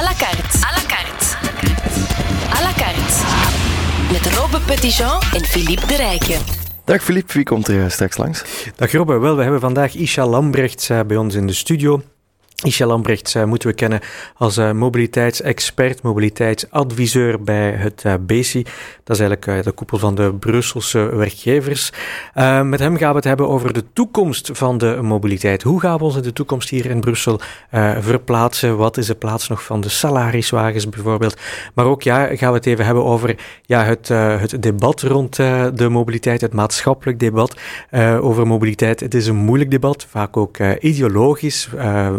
à la carte. À la carte. À la carte. Met Robbe Petitjean en Philippe de Rijken. Dag Philippe, wie komt er eh, straks langs? Dag Robbe, wel, we hebben vandaag Isha Lambrechts eh, bij ons in de studio. Isha Lambrechts uh, moeten we kennen als uh, mobiliteitsexpert, mobiliteitsadviseur bij het uh. Dat is eigenlijk de koepel van de Brusselse werkgevers. met hem gaan we het hebben over de toekomst van de mobiliteit. Hoe gaan we ons in de toekomst hier in Brussel verplaatsen? Wat is de plaats nog van de salariswagens bijvoorbeeld? Maar ook ja, gaan we het even hebben over ja, het, het debat rond de mobiliteit, het maatschappelijk debat over mobiliteit. Het is een moeilijk debat, vaak ook ideologisch,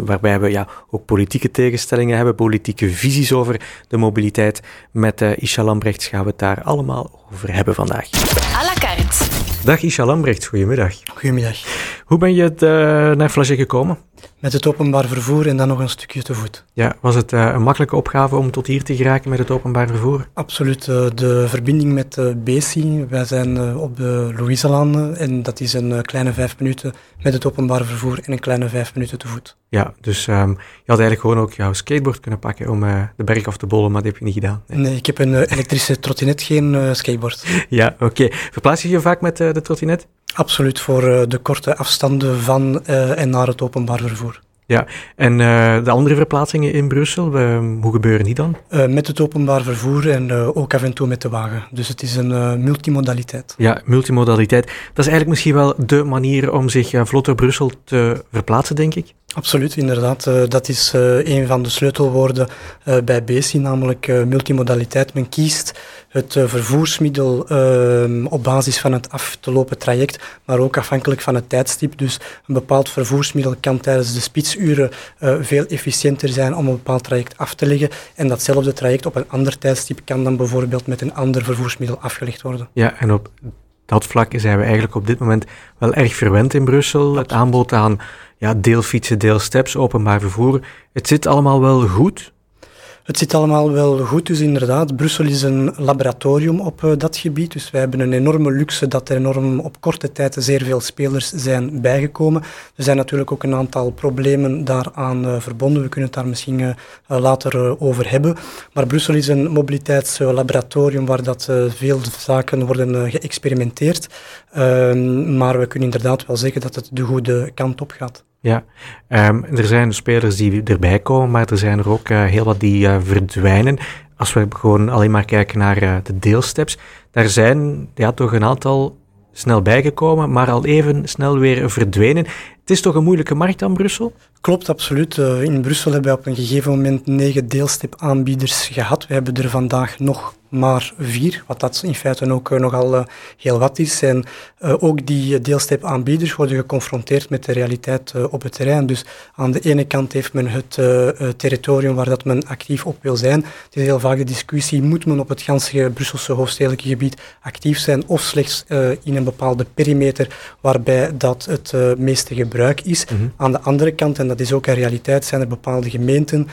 waarbij we ja, ook politieke tegenstellingen hebben, politieke visies over de mobiliteit. Met uh, Isha Lambrechts gaan we het daar allemaal over hebben vandaag. À la carte. Dag Isha Lambrechts, goedemiddag. Goedemiddag. Hoe ben je het, uh, naar Flagey gekomen? Met het openbaar vervoer en dan nog een stukje te voet. Ja, was het uh, een makkelijke opgave om tot hier te geraken met het openbaar vervoer? Absoluut. Uh, de verbinding met uh, Besi, wij zijn op de Louiselaan en dat is een kleine vijf minuten met het openbaar vervoer en een kleine vijf minuten te voet. Ja, dus um, je had eigenlijk gewoon ook jouw skateboard kunnen pakken om de berg af te bollen, maar dat heb je niet gedaan. Nee, nee ik heb een elektrische trottinet, geen skateboard. ja, oké. Okay. Verplaats je je vaak met de trottinet? Absoluut, voor uh, de korte afstanden van uh, en naar het openbaar vervoer. Ja, en uh, de andere verplaatsingen in Brussel, hoe gebeuren die dan? met het openbaar vervoer en ook af en toe met de wagen. Dus het is een multimodaliteit. Ja, multimodaliteit. Dat is eigenlijk misschien wel de manier om zich vlotter Brussel te verplaatsen, denk ik? Absoluut, inderdaad. Uh, dat is uh, een van de sleutelwoorden uh, bij BESI, namelijk multimodaliteit. Men kiest het vervoersmiddel ehm, op basis van het af te lopen traject, maar ook afhankelijk van het tijdstip. Dus een bepaald vervoersmiddel kan tijdens de spitsuren veel efficiënter zijn om een bepaald traject af te leggen. En datzelfde traject op een ander tijdstip kan dan bijvoorbeeld met een ander vervoersmiddel afgelegd worden. Ja, en op dat vlak zijn we eigenlijk op dit moment wel erg verwend in Brussel. Het aanbod aan ja, deelfietsen, deelsteps, openbaar vervoer. Het zit allemaal wel goed. Het zit allemaal wel goed, dus inderdaad. Brussel is een laboratorium op uh, dat gebied. Dus wij hebben een enorme luxe dat er enorm op korte tijd zeer veel spelers zijn bijgekomen. Er zijn natuurlijk ook een aantal problemen daaraan uh, verbonden. We kunnen het daar misschien uh, later over hebben. Maar Brussel is een mobiliteitslaboratorium waar dat veel zaken worden geëxperimenteerd. Ehm, maar we kunnen inderdaad wel zeggen dat het de goede kant op gaat. Ja, um, er zijn spelers die erbij komen, maar er zijn er ook uh, heel wat die uh, verdwijnen. Als we gewoon alleen maar kijken naar uh, de deelsteps, daar zijn ja, toch een aantal snel bijgekomen, maar al even snel weer verdwenen. Het is toch een moeilijke markt aan Brussel? Klopt, absoluut. in Brussel hebben we op een gegeven moment negen deelstep-aanbieders gehad. We hebben er vandaag nog maar vier, wat dat in feite ook uh, nogal uh, heel wat is. En ook die deelstep-aanbieders worden geconfronteerd met de realiteit op het terrein. Dus aan de ene kant heeft men het territorium waar dat men actief op wil zijn. Het is heel vaak de discussie, moet men op het ganse Brusselse hoofdstedelijke gebied actief zijn of slechts in een bepaalde perimeter waarbij dat het meeste gebruik is. Mm -hmm. Aan de andere kant, en dat is ook een realiteit, zijn er bepaalde gemeenten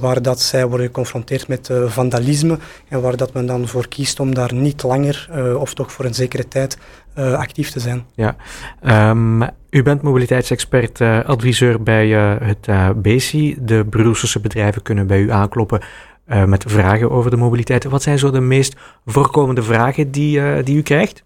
waar dat zij worden geconfronteerd met vandalisme en waar dat men dan voor kiest om daar niet langer uh, of toch voor een zekere tijd actief te zijn. Ja, um, u bent mobiliteitsexpert, adviseur bij het BESI. De Brusselse bedrijven kunnen bij u aankloppen met vragen over de mobiliteit. Wat zijn zo de meest voorkomende vragen die, die u krijgt?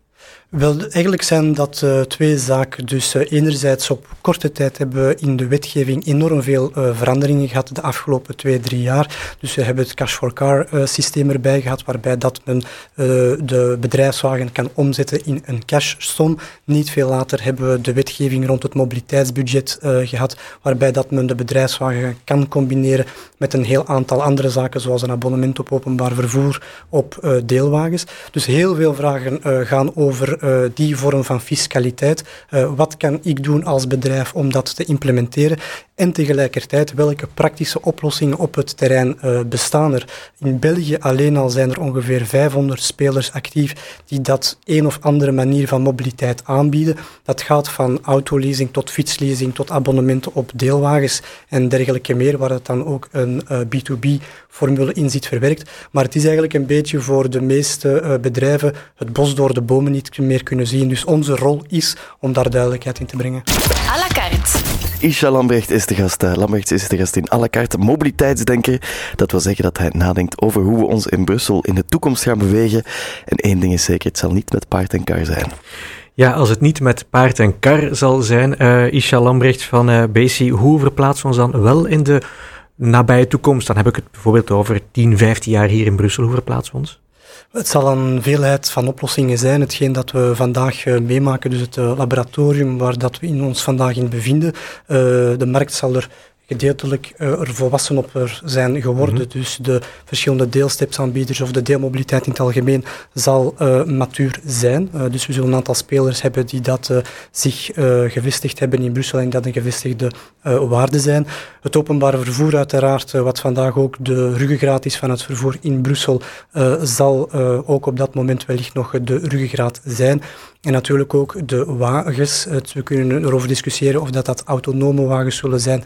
Wel, eigenlijk zijn dat uh, twee zaken. Dus uh, enerzijds op korte tijd hebben we in de wetgeving enorm veel uh, veranderingen gehad de afgelopen twee, drie jaar. Dus we hebben het cash for car systeem erbij gehad, waarbij dat men de bedrijfswagen kan omzetten in een cashsom. Niet veel later hebben we de wetgeving rond het mobiliteitsbudget gehad, waarbij dat men de bedrijfswagen kan combineren met een heel aantal andere zaken, zoals een abonnement op openbaar vervoer, op deelwagens. Dus heel veel vragen gaan over die vorm van fiscaliteit. Uh, wat kan ik doen als bedrijf om dat te implementeren? En tegelijkertijd, welke praktische oplossingen op het terrein uh, bestaan er? In België alleen al zijn er ongeveer 500 spelers actief die dat een of andere manier van mobiliteit aanbieden. Dat gaat van autoleasing tot fietsleasing tot abonnementen op deelwagens en dergelijke meer, waar het dan ook een B2B-formule in zit verwerkt. Maar het is eigenlijk een beetje voor de meeste bedrijven het bos door de bomen niet meer kunnen zien. Dus onze rol is om daar duidelijkheid in te brengen. À la carte. Isha Lambrecht is de gast. Lambrecht is de gast in à la carte mobiliteitsdenker. Dat wil zeggen dat hij nadenkt over hoe we ons in Brussel in de toekomst gaan bewegen. En één ding is zeker, het zal niet met paard en kar zijn. Ja, als het niet met paard en kar zal zijn, uh, Isha Lambrecht van uh, BC, hoe verplaatsen we ons dan wel in de nabije toekomst? Dan heb ik het bijvoorbeeld over 10, 15 jaar hier in Brussel. Hoe verplaatsen we ons? Het zal een veelheid van oplossingen zijn. Hetgeen dat we vandaag uh, meemaken, dus het uh, laboratorium waar dat we in ons vandaag in bevinden. Uh, de markt zal er gedeeltelijk uh, er volwassen op er zijn geworden. Mhm. Dus de verschillende deelstepsaanbieders of de deelmobiliteit in het algemeen zal uh, matuur zijn. Uh, dus we zullen een aantal spelers hebben die dat zich gevestigd hebben in Brussel en dat een gevestigde waarde zijn. Het openbare vervoer uiteraard, wat vandaag ook de ruggengraat is van het vervoer in Brussel, zal ook op dat moment wellicht nog de ruggengraat zijn. En natuurlijk ook de wagens. we kunnen erover discussiëren of dat, dat autonome wagens zullen zijn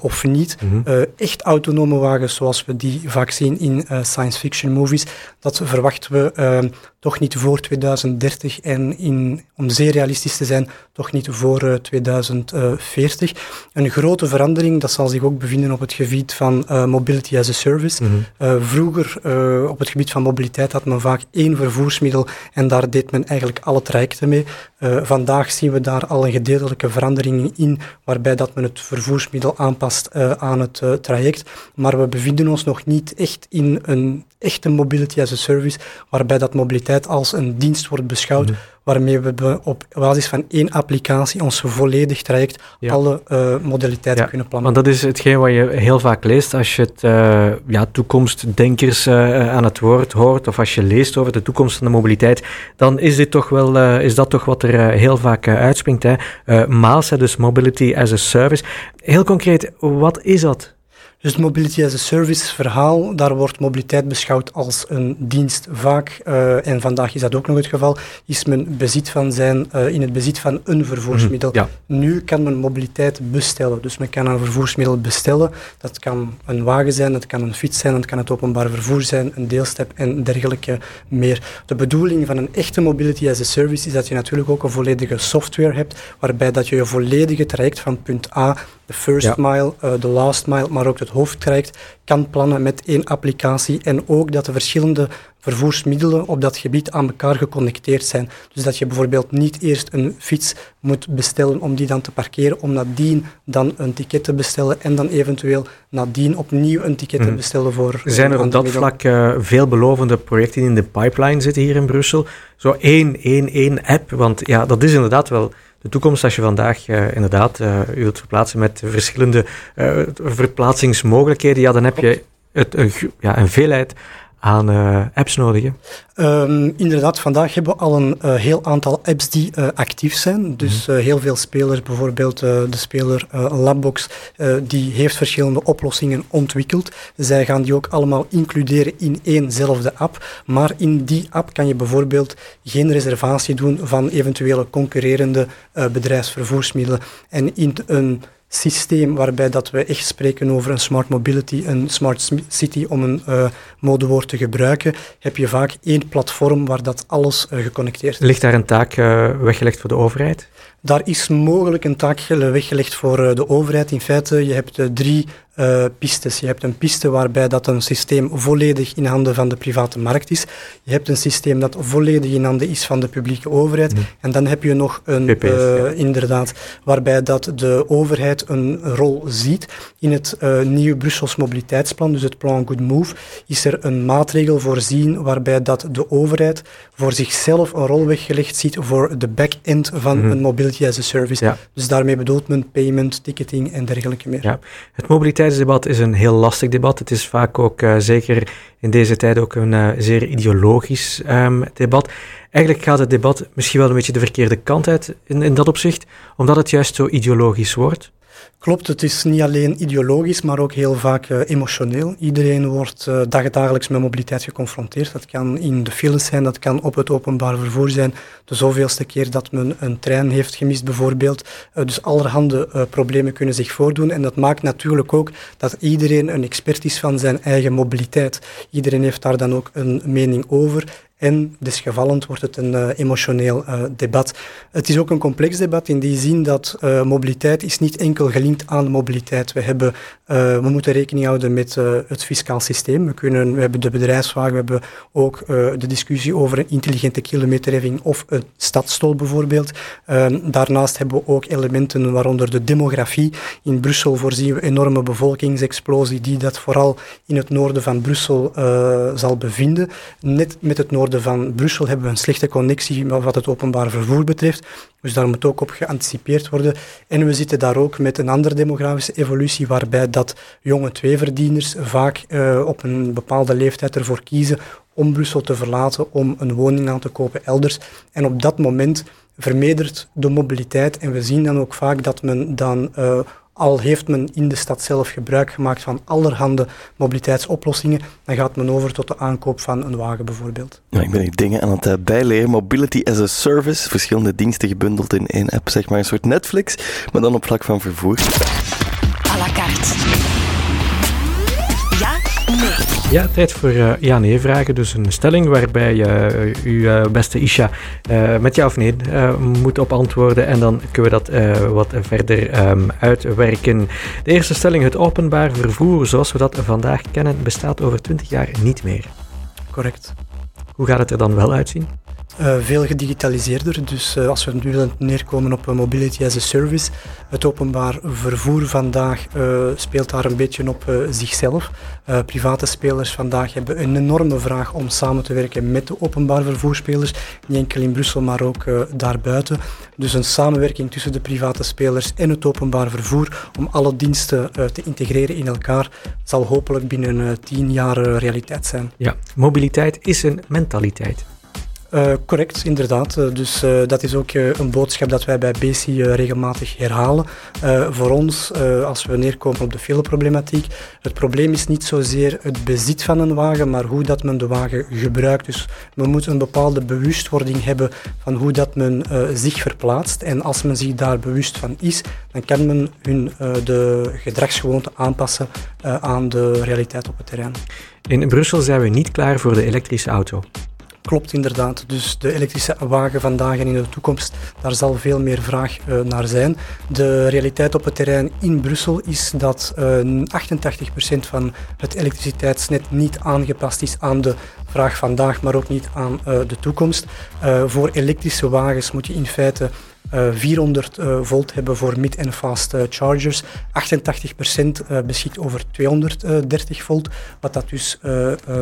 of niet. Mm -hmm. uh, echt autonome wagens, zoals we die vaak zien in uh, science fiction movies, dat verwachten we toch niet voor 2030 en in, om zeer realistisch te zijn, toch niet voor 2040. Een grote verandering, dat zal zich ook bevinden op het gebied van mobility as a service. Mm -hmm. vroeger, op het gebied van mobiliteit, had men vaak één vervoersmiddel en daar deed men eigenlijk alle trajecten mee. Vandaag zien we daar al een gedeeltelijke verandering in, waarbij dat men het vervoersmiddel aanpast aan het traject. Maar we bevinden ons nog niet echt in een echte mobility as a service, waarbij dat mobiliteit als een dienst wordt beschouwd. Mm -hmm waarmee we op basis van één applicatie ons volledig traject alle uh, modaliteiten kunnen plannen. Want dat is hetgeen wat je heel vaak leest als je het, uh, ja, toekomstdenkers uh, aan het woord hoort of als je leest over de toekomst van de mobiliteit, dan is, dit toch wel, is dat toch wat er heel vaak uitspringt. Hè? Dus Mobility as a Service. Heel concreet, wat is dat? Dus het mobility as a service verhaal, daar wordt mobiliteit beschouwd als een dienst. Vaak, uh, en vandaag is dat ook nog het geval, is men bezit van zijn, uh, in het bezit van een vervoersmiddel. Mm, ja. Nu kan men mobiliteit bestellen. Dus men kan een vervoersmiddel bestellen. Dat kan een wagen zijn, dat kan een fiets zijn, dat kan het openbaar vervoer zijn, een deelstep en dergelijke meer. De bedoeling van een echte mobility as a service is dat je natuurlijk ook een volledige software hebt, waarbij dat je je volledige traject van punt A de first ja. mile, uh, de last mile, maar ook het hoofdtraject kan plannen met één applicatie en ook dat de verschillende vervoersmiddelen op dat gebied aan elkaar geconnecteerd zijn. Dus dat je bijvoorbeeld niet eerst een fiets moet bestellen om die dan te parkeren, om nadien dan een ticket te bestellen en dan eventueel nadien opnieuw een ticket te mhm. bestellen voor... Zijn er op dat vlak uh, veelbelovende projecten in de pipeline zitten hier in Brussel? Zo één, één, één app, want ja, dat is inderdaad wel de toekomst, als je vandaag uh, inderdaad uh, wilt verplaatsen met verschillende uh, verplaatsingsmogelijkheden, ja, dan heb je het, een, ja, een veelheid aan uh, apps nodig? Um, inderdaad, vandaag hebben we al een uh, heel aantal apps die uh, actief zijn. Dus mm heel veel spelers, bijvoorbeeld de speler Labbox, die heeft verschillende oplossingen ontwikkeld. Zij gaan die ook allemaal includeren in éénzelfde app. Maar in die app kan je bijvoorbeeld geen reservatie doen van eventuele concurrerende bedrijfsvervoersmiddelen. En in een systeem waarbij dat we echt spreken over een smart mobility, een smart city, om een uh, modewoord te gebruiken, heb je vaak één platform waar dat alles uh, geconnecteerd is. Ligt daar een taak uh, weggelegd voor de overheid? Daar is mogelijk een taak weggelegd voor de overheid. In feite, je hebt drie uh, pistes. Je hebt een piste waarbij dat een systeem volledig in handen van de private markt is. Je hebt een systeem dat volledig in handen is van de publieke overheid. En dan heb je nog een, PPS, uh, ja. inderdaad, waarbij dat de overheid een rol ziet. In het uh, nieuwe Brussels mobiliteitsplan, dus het plan Good Move, is er een maatregel voorzien waarbij dat de overheid voor zichzelf een rol weggelegd ziet voor de back-end van mm -hmm. een mobility as a service. Ja. Dus daarmee bedoelt men payment, ticketing en dergelijke meer. Ja. Het mobiliteitsdebat is een heel lastig debat. Het is vaak ook, uh, zeker in deze tijd, ook een uh, zeer ideologisch um, debat. Eigenlijk gaat het debat misschien wel een beetje de verkeerde kant uit in, in dat opzicht, omdat het juist zo ideologisch wordt. Klopt, het is niet alleen ideologisch, maar ook heel vaak uh, emotioneel. Iedereen wordt uh, dagelijks met mobiliteit geconfronteerd. Dat kan in de files zijn, dat kan op het openbaar vervoer zijn. De zoveelste keer dat men een trein heeft gemist bijvoorbeeld. Uh, dus allerhande problemen kunnen zich voordoen. En dat maakt natuurlijk ook dat iedereen een expert is van zijn eigen mobiliteit. Iedereen heeft daar dan ook een mening over. En desgevallend wordt het een uh, emotioneel uh, debat. Het is ook een complex debat in die zin dat uh, mobiliteit is niet enkel gelinkt aan mobiliteit. We, hebben, we moeten rekening houden met het fiscaal systeem. We, kunnen, we hebben de bedrijfswagen, we hebben ook de discussie over een intelligente kilometerheffing of een stadstol bijvoorbeeld. Ehm, daarnaast hebben we ook elementen waaronder de demografie. In Brussel voorzien we enorme bevolkingsexplosie die dat vooral in het noorden van Brussel zal bevinden. Net met het noorden van Brussel hebben we een slechte connectie wat het openbaar vervoer betreft. Dus daar moet ook op geanticipeerd worden. En we zitten daar ook met een andere demografische evolutie, waarbij dat jonge tweeverdieners vaak uh, op een bepaalde leeftijd ervoor kiezen om Brussel te verlaten, om een woning aan te kopen elders. En op dat moment vermeerdert de mobiliteit en we zien dan ook vaak dat men dan uh, al heeft men in de stad zelf gebruik gemaakt van allerhande mobiliteitsoplossingen, dan gaat men over tot de aankoop van een wagen bijvoorbeeld. Ja, ik ben hier dingen aan het uh, bijleren. Mobility as a service, verschillende diensten gebundeld in één app, zeg maar een soort Netflix, maar dan op vlak van vervoer. À la carte. Ja, tijd voor uh, ja-nee-vragen. Dus een stelling waarbij uh, uw beste Isha met ja of nee moet op antwoorden. En dan kunnen we dat wat verder um, uitwerken. De eerste stelling: het openbaar vervoer zoals we dat vandaag kennen, bestaat over 20 jaar niet meer. Correct. Hoe gaat het er dan wel uitzien? Uh, veel gedigitaliseerder. Dus uh, als we nu neerkomen op uh, mobility as a service, het openbaar vervoer vandaag speelt daar een beetje op zichzelf. private spelers vandaag hebben een enorme vraag om samen te werken met de openbaar vervoerspelers, niet enkel in Brussel, maar ook daarbuiten. Dus een samenwerking tussen de private spelers en het openbaar vervoer om alle diensten te integreren in elkaar, zal hopelijk binnen tien jaar realiteit zijn. Ja, mobiliteit is een mentaliteit. Uh, correct, inderdaad. Uh, dus uh, dat is ook een boodschap dat wij bij BC regelmatig herhalen. voor ons, als we neerkomen op de fileproblematiek, het probleem is niet zozeer het bezit van een wagen, maar hoe dat men de wagen gebruikt. Dus we moeten een bepaalde bewustwording hebben van hoe dat men zich verplaatst. En als men zich daar bewust van is, dan kan men hun de gedragsgewoonten aanpassen aan de realiteit op het terrein. In Brussel zijn we niet klaar voor de elektrische auto. Klopt inderdaad. Dus de elektrische wagen vandaag en in de toekomst, daar zal veel meer vraag uh, naar zijn. De realiteit op het terrein in Brussel is dat uh, eh, 88% van het elektriciteitsnet niet aangepast is aan de vraag vandaag, maar ook niet aan uh, de toekomst. voor elektrische wagens moet je in feite 400 uh, volt hebben voor mid- en fast uh, chargers. 88% uh, beschikt over 230 volt, wat dat dus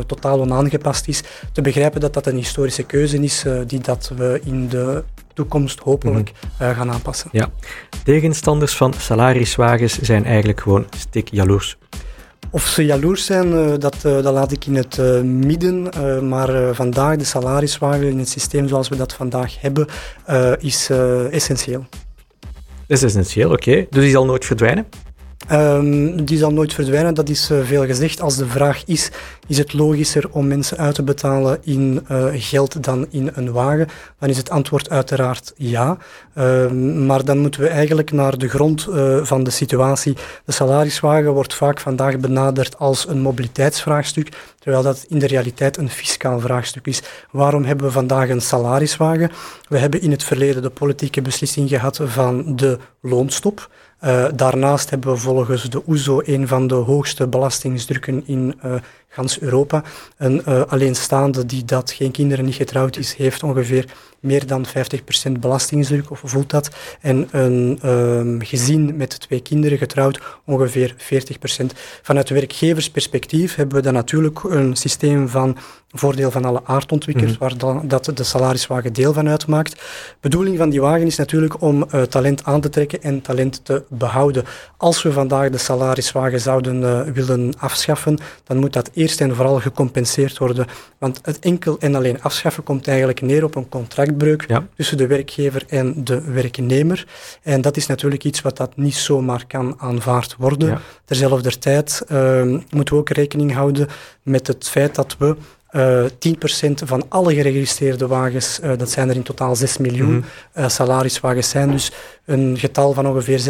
totaal onaangepast is. Te begrijpen dat dat een historische keuze is die dat we in de toekomst hopelijk mm gaan aanpassen. Ja. Tegenstanders van salariswagens zijn eigenlijk gewoon stik jaloers. Of ze jaloers zijn, eh, dat, eh, dat laat ik in het eh, midden. maar vandaag, de salariswagen in het systeem zoals we dat vandaag hebben, is essentieel. Is essentieel, oké. Dus die zal nooit verdwijnen? Um, die zal nooit verdwijnen, dat is uh, veel gezegd. Als de vraag is, is het logischer om mensen uit te betalen in uh, geld dan in een wagen, dan is het antwoord uiteraard ja. Um, maar dan moeten we eigenlijk naar de grond uh, van de situatie. De salariswagen wordt vaak vandaag benaderd als een mobiliteitsvraagstuk, terwijl dat in de realiteit een fiscaal vraagstuk is. Waarom hebben we vandaag een salariswagen? We hebben in het verleden de politieke beslissing gehad van de loonstop. Uh, daarnaast hebben we volgens de OESO e een van de hoogste belastingsdrukken in uh, gans Europa. Een uh, alleenstaande die dat geen kinderen niet getrouwd is, heeft ongeveer meer dan 50% belastingsdruk, of voelt dat. En een um, gezin met twee kinderen getrouwd, ongeveer 40%. Vanuit werkgeversperspectief hebben we dan natuurlijk een systeem van voordeel van alle aardontwikkers, mm waar dan, dat de salariswagen deel van uitmaakt. De bedoeling van die wagen is natuurlijk om uh, talent aan te trekken en talent te behouden. Als we vandaag de salariswagen zouden uh, willen afschaffen, dan moet dat eerst en vooral gecompenseerd worden. Want het enkel en alleen afschaffen komt eigenlijk neer op een contractbreuk tussen de werkgever en de werknemer. En dat is natuurlijk iets wat dat niet zomaar kan aanvaard worden. Ja. Terzelfde tijd uh, moeten we ook rekening houden met het feit dat we Uh, 10% van alle geregistreerde wagens, uh, dat zijn er in totaal 6 miljoen mm -hmm. salariswagens zijn, dus een getal van ongeveer 650.000.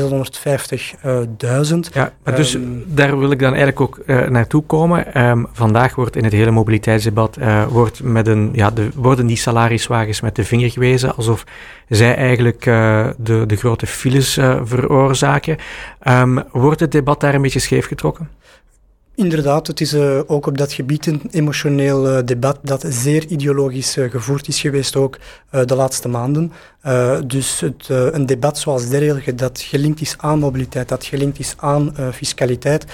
ja, maar dus um, daar wil ik dan eigenlijk ook naartoe komen. Um, vandaag wordt in het hele mobiliteitsdebat wordt met een, ja, de, worden die salariswagens met de vinger gewezen, alsof zij eigenlijk de, de grote files veroorzaken. Um, wordt het debat daar een beetje scheef getrokken? Inderdaad, het is uh, ook op dat gebied een emotioneel uh, debat dat zeer ideologisch uh, gevoerd is geweest ook de laatste maanden. dus het, een debat zoals dergelijke dat gelinkt is aan mobiliteit, dat gelinkt is aan fiscaliteit,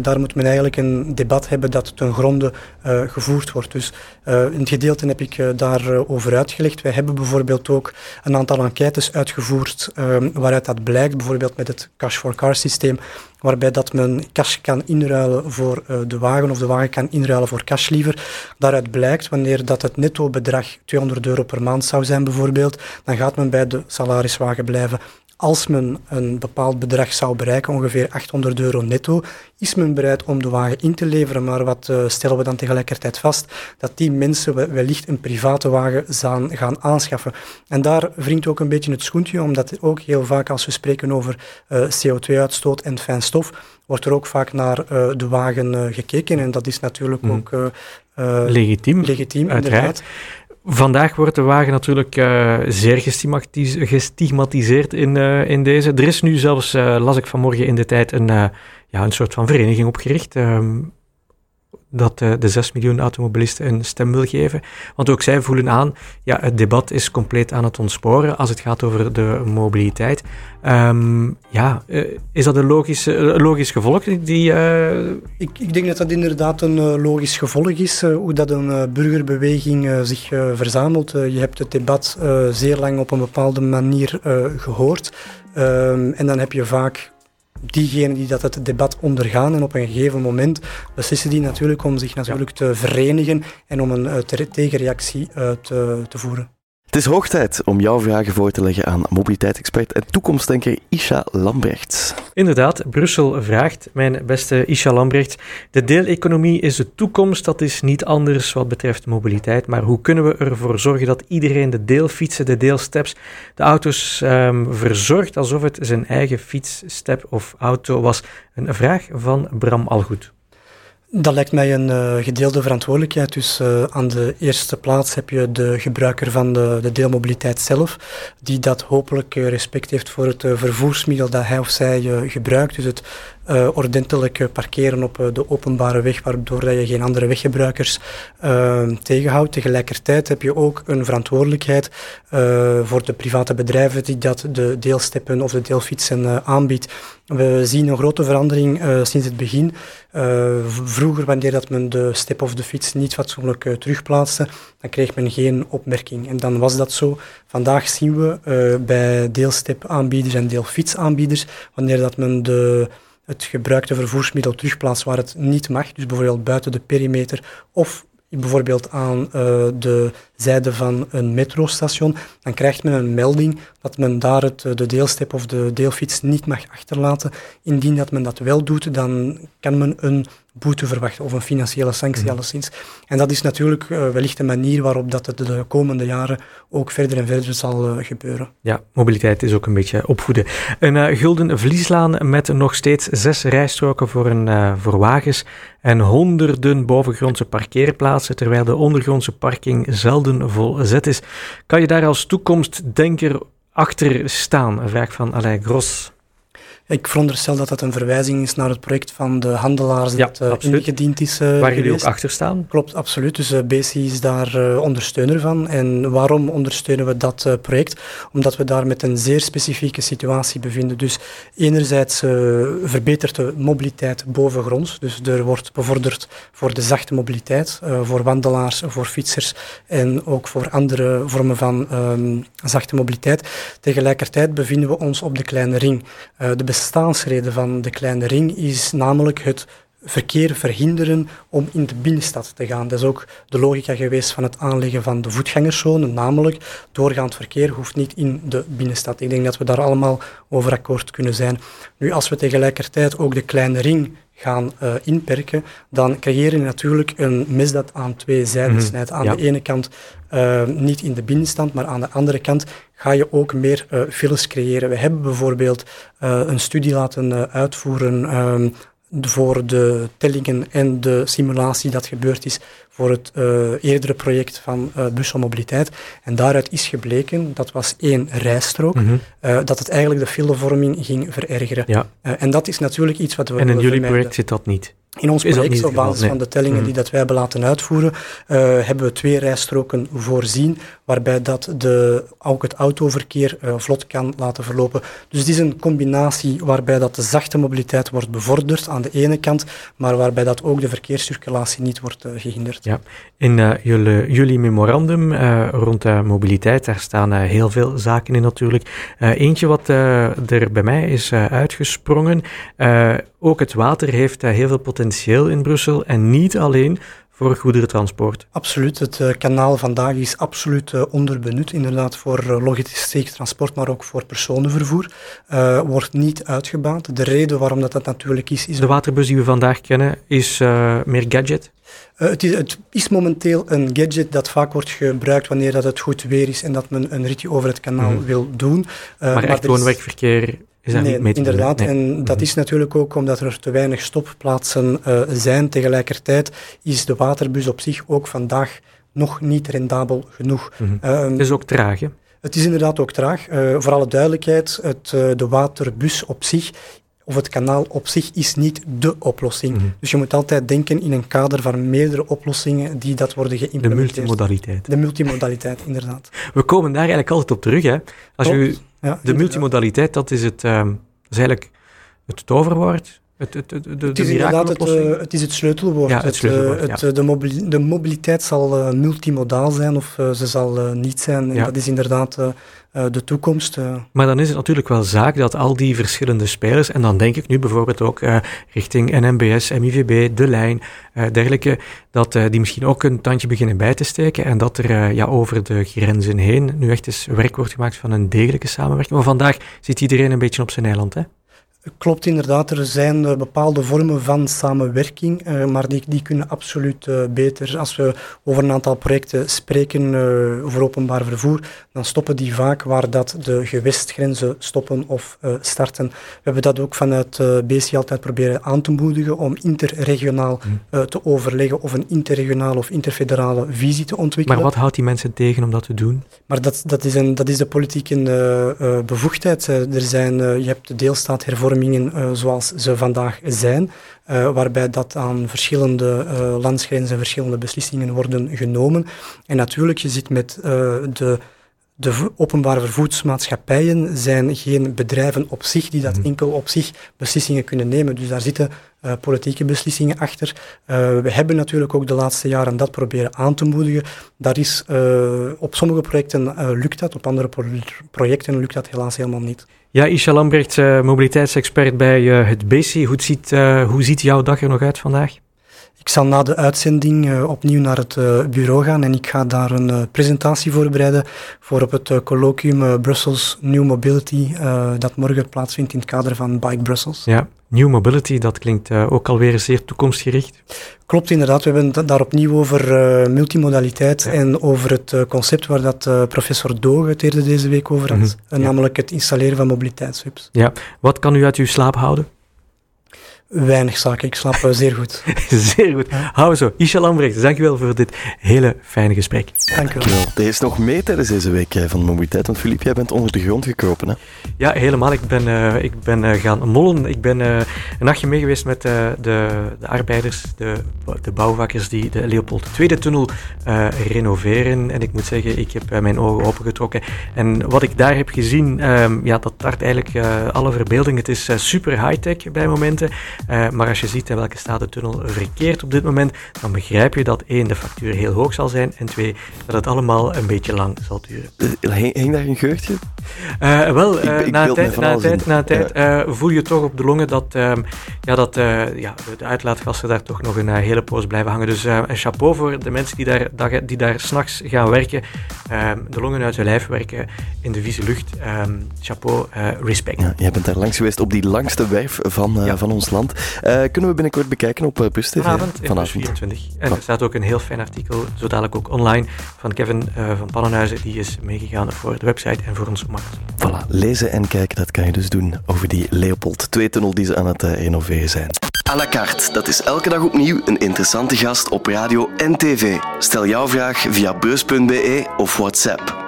daar moet men eigenlijk een debat hebben dat ten gronde gevoerd wordt. Dus het gedeelte heb ik daarover uitgelegd. Wij hebben bijvoorbeeld ook een aantal enquêtes uitgevoerd waaruit dat blijkt, bijvoorbeeld met het Cash for Car systeem, waarbij dat men cash kan inruilen voor uh, de wagen of de wagen kan inruilen voor cash liever. Daaruit blijkt, wanneer dat het netto bedrag 200 euro per maand zou zijn bijvoorbeeld, dan gaat men bij de salariswagen blijven. Als men een bepaald bedrag zou bereiken, ongeveer 800 euro netto, is men bereid om de wagen in te leveren. Maar wat uh, stellen we dan tegelijkertijd vast? Dat die mensen wellicht een private wagen gaan, gaan aanschaffen. En daar wringt ook een beetje het schoentje, omdat ook heel vaak als we spreken over uh, CO2-uitstoot en fijnstof, wordt er ook vaak naar uh, de wagen gekeken. En dat is natuurlijk mm. ook legitiem, legitiem uiteraard. Inderdaad. Vandaag wordt de wagen natuurlijk uh, zeer gestigmatiseerd in, uh, in deze. Er is nu zelfs, uh, las ik vanmorgen in de tijd, een, ja, een soort van vereniging opgericht. Um, dat uh, de 6 miljoen automobilisten een stem wil geven. Want ook zij voelen aan, ja, het debat is compleet aan het ontsporen als het gaat over de mobiliteit. Um, ja, uh, is dat een logisch, uh, logisch gevolg? Die, ik, ik, denk dat dat inderdaad een logisch gevolg is, hoe dat een burgerbeweging zich verzamelt. je hebt het debat zeer lang op een bepaalde manier gehoord. Um, en dan heb je vaak diegenen die dat het debat ondergaan en op een gegeven moment beslissen die natuurlijk om zich natuurlijk te verenigen en om een uh, tegenreactie te, te voeren. Het is hoog tijd om jouw vragen voor te leggen aan mobiliteitsexpert en toekomstdenker Isha Lambrecht. Inderdaad, Brussel vraagt, mijn beste Isha Lambrecht, de deeleconomie is de toekomst, dat is niet anders wat betreft mobiliteit, maar hoe kunnen we ervoor zorgen dat iedereen de deelfietsen, de deelsteps, de auto's um, verzorgt alsof het zijn eigen fiets, step of auto was? Een vraag van Bram Algoed. Dat lijkt mij een uh, gedeelde verantwoordelijkheid. Dus uh, aan de eerste plaats heb je de gebruiker van de, de deelmobiliteit zelf, die dat hopelijk uh, respect heeft voor het vervoersmiddel dat hij of zij gebruikt. Dus het uh, ordentelijk parkeren op uh, de openbare weg, waardoor je geen andere weggebruikers tegenhoudt. Tegelijkertijd heb je ook een verantwoordelijkheid voor de private bedrijven die dat de deelsteppen of de deelfietsen aanbiedt. We zien een grote verandering sinds het begin. vroeger, wanneer dat men de step of de fiets niet fatsoenlijk terugplaatste, dan kreeg men geen opmerking. En dan was dat zo. Vandaag zien we bij deelstep-aanbieders en deelfietsaanbieders, wanneer dat men de het gebruikte vervoersmiddel terugplaatst waar het niet mag, dus bijvoorbeeld buiten de perimeter of bijvoorbeeld aan uh, de zijde van een metrostation, dan krijgt men een melding dat men daar het, de deelstep of de deelfiets niet mag achterlaten. Indien dat men dat wel doet, dan kan men een boete verwachten of een financiële sanctie mm. alleszins. En dat is natuurlijk uh, wellicht een manier waarop dat het de komende jaren ook verder en verder zal uh, gebeuren. Ja, mobiliteit is ook een beetje opvoeden. Een uh, gulden vlieslaan met nog steeds zes rijstroken voor, een, voor wagens en honderden bovengrondse parkeerplaatsen, terwijl de ondergrondse parking zelden vol zet is. Kan je daar als toekomstdenker achter staan? Een vraag van Alain Gros. Ik veronderstel dat dat een verwijzing is naar het project van de handelaars dat uh, ingediend is uh, Waar jullie ook achter staan? Klopt, absoluut. Dus uh, BC is daar ondersteuner van. En waarom ondersteunen we dat project? Omdat we daar met een zeer specifieke situatie bevinden. Dus enerzijds verbetert de mobiliteit bovengronds. Dus er wordt bevorderd voor de zachte mobiliteit, voor wandelaars, voor fietsers en ook voor andere vormen van um, zachte mobiliteit. Tegelijkertijd bevinden we ons op de kleine ring. de bestaansreden van de kleine ring is namelijk het verkeer verhinderen om in de binnenstad te gaan. Dat is ook de logica geweest van het aanleggen van de voetgangerszone, namelijk doorgaand verkeer hoeft niet in de binnenstad. Ik denk dat we daar allemaal over akkoord kunnen zijn. Nu, als we tegelijkertijd ook de kleine ring gaan inperken, dan creëer je natuurlijk een mes dat aan twee zijden mhm. snijdt. Aan de ene kant niet in de binnenstand, maar aan de andere kant ga je ook meer files creëren. We hebben bijvoorbeeld een studie laten uitvoeren ehm, voor de tellingen en de simulatie dat gebeurd is voor het uh, eerdere project van uh, Busselmobiliteit. En daaruit is gebleken, dat was één rijstrook, mm dat het eigenlijk de filevorming ging verergeren. Ja. en dat is natuurlijk iets wat we En in jullie project zit dat niet? In ons project, op basis van de tellingen die mm. dat wij hebben laten uitvoeren, uh, hebben we twee rijstroken voorzien, waarbij dat de, ook het autoverkeer uh, vlot kan laten verlopen. Dus het is een combinatie waarbij dat de zachte mobiliteit wordt bevorderd aan de ene kant, maar waarbij dat ook de verkeerscirculatie niet wordt uh, gehinderd. Ja. In jullie, jullie, memorandum rond mobiliteit, daar staan heel veel zaken in natuurlijk. eentje wat er bij mij is uitgesprongen, ook het water heeft heel veel potentieel in Brussel en niet alleen voor goederentransport. Absoluut. Het uh, kanaal vandaag is absoluut uh, onderbenut, inderdaad voor uh, logistiek transport, maar ook voor personenvervoer. wordt niet uitgebaand. De reden waarom dat, dat natuurlijk is... is de waterbus die we vandaag kennen is meer gadget? Het is, het, is, momenteel een gadget dat vaak wordt gebruikt wanneer dat het goed weer is en dat men een ritje over het kanaal mhm. wil doen. maar, maar echt gewoon wegverkeer nee, inderdaad. En dat mhm. is natuurlijk ook omdat er te weinig stopplaatsen uh, zijn. Tegelijkertijd is de waterbus op zich ook vandaag nog niet rendabel genoeg. Mm het is ook traag, hè? Het is inderdaad ook traag. Uh, voor alle duidelijkheid, het, uh, de waterbus op zich of het kanaal op zich is niet de oplossing. Mhm. Dus je moet altijd denken in een kader van meerdere oplossingen die dat worden geïmplementeerd. De multimodaliteit. De multimodaliteit, inderdaad. We komen daar eigenlijk altijd op terug. Hè? Als u, ja, de multimodaliteit, dat is, het, um, dat is eigenlijk het toverwoord. Het, het, het, de, het, is inderdaad het, uh, het, is het sleutelwoord. Ja, het sleutelwoord het, ja. de, de, mobiliteit zal uh, multimodaal zijn of uh, ze zal niet zijn. En ja. dat is inderdaad eh, de toekomst. Eh. Maar dan is het natuurlijk wel zaak dat al die verschillende spelers, en dan denk ik nu bijvoorbeeld ook uh, richting NMBS, MIVB, De Lijn, dergelijke, dat die misschien ook een tandje beginnen bij te steken en dat er ja, over de grenzen heen nu echt eens werk wordt gemaakt van een degelijke samenwerking. Maar vandaag zit iedereen een beetje op zijn eiland, hè? Klopt inderdaad, er zijn uh, bepaalde vormen van samenwerking, uh, maar die, die kunnen absoluut uh, beter. Als we over een aantal projecten spreken voor openbaar vervoer, dan stoppen die vaak waar dat de gewestgrenzen stoppen of starten. We hebben dat ook vanuit BC altijd proberen aan te moedigen om interregionaal mm. te overleggen of een interregionale of interfederale visie te ontwikkelen. Maar wat houdt die mensen tegen om dat te doen? Maar dat, dat, is, een, dat is de politieke bevoegdheid. er zijn, je hebt de deelstaat hervorming uh, zoals ze vandaag zijn, uh, waarbij dat aan verschillende uh, landsgrenzen verschillende beslissingen worden genomen. En natuurlijk, je zit met de de openbare vervoersmaatschappijen zijn geen bedrijven op zich die dat mhm. enkel op zich beslissingen kunnen nemen. Dus daar zitten uh, politieke beslissingen achter. Uh, we hebben natuurlijk ook de laatste jaren dat proberen aan te moedigen. Daar is, uh, op sommige projecten lukt dat, op andere pro projecten lukt dat helaas helemaal niet. Ja, Isha Lambrecht, mobiliteitsexpert bij het BC. Hoe ziet, hoe ziet jouw dag er nog uit vandaag? Ik zal na de uitzending uh, opnieuw naar het uh, bureau gaan en ik ga daar een uh, presentatie voorbereiden voor op het colloquium Brussels New Mobility dat morgen plaatsvindt in het kader van Bike Brussels. Ja, New Mobility, dat klinkt ook alweer zeer toekomstgericht. Klopt inderdaad, we hebben het daar opnieuw over multimodaliteit en over het concept waar dat professor Doge het eerder deze week over had, mhm. namelijk het installeren van mobiliteitshubs. Ja, wat kan u uit uw slaap houden? Weinig zaken, ik slaap eh, zeer goed. zeer goed. Hou zo. Isha Lambrecht, dankjewel voor dit hele fijne gesprek. Dankjewel. Er is nog mee tijdens deze week eh, van de mobiliteit, want Filip, jij bent onder de grond gekropen, hè? Ja, helemaal. Ik ben, uh, ik ben gaan mollen. Ik ben een nachtje mee geweest met de, de arbeiders, de, de bouwvakkers die de Leopold II-tunnel renoveren. En ik moet zeggen, ik heb mijn ogen opengetrokken. En wat ik daar heb gezien, um, ja, dat tart eigenlijk alle verbeelding. Het is super high-tech bij momenten. Uh, maar als je ziet in welke staat de tunnel verkeert op dit moment, dan begrijp je dat één, de factuur heel hoog zal zijn en twee, dat het allemaal een beetje lang zal duren. Hing daar een geurtje? Uh, wel, na een tijd, na tijd, na tijd voel je toch op de longen dat, ehm, ja, dat ja, de uitlaatgassen daar toch nog een hele poos blijven hangen. Dus een chapeau voor de mensen die daar, die daar s'nachts gaan werken, ehm, de longen uit hun lijf werken in de vieze lucht. Um, chapeau, respect. Ja, jij bent daar langs geweest op die langste werf van, van ons land. Uh, kunnen we binnenkort bekijken op uh, Bus TV? Vanavond, vanavond. 24. En er staat ook een heel fijn artikel, zo dadelijk ook online, van Kevin uh, van Pannenhuizen. Die is meegegaan voor de website en voor onze markt. Voilà, lezen en kijken, dat kan je dus doen over die Leopold 2-tunnel die ze aan het renoveren zijn. À la carte, dat is elke dag opnieuw een interessante gast op radio en tv. Stel jouw vraag via beurs.be of WhatsApp.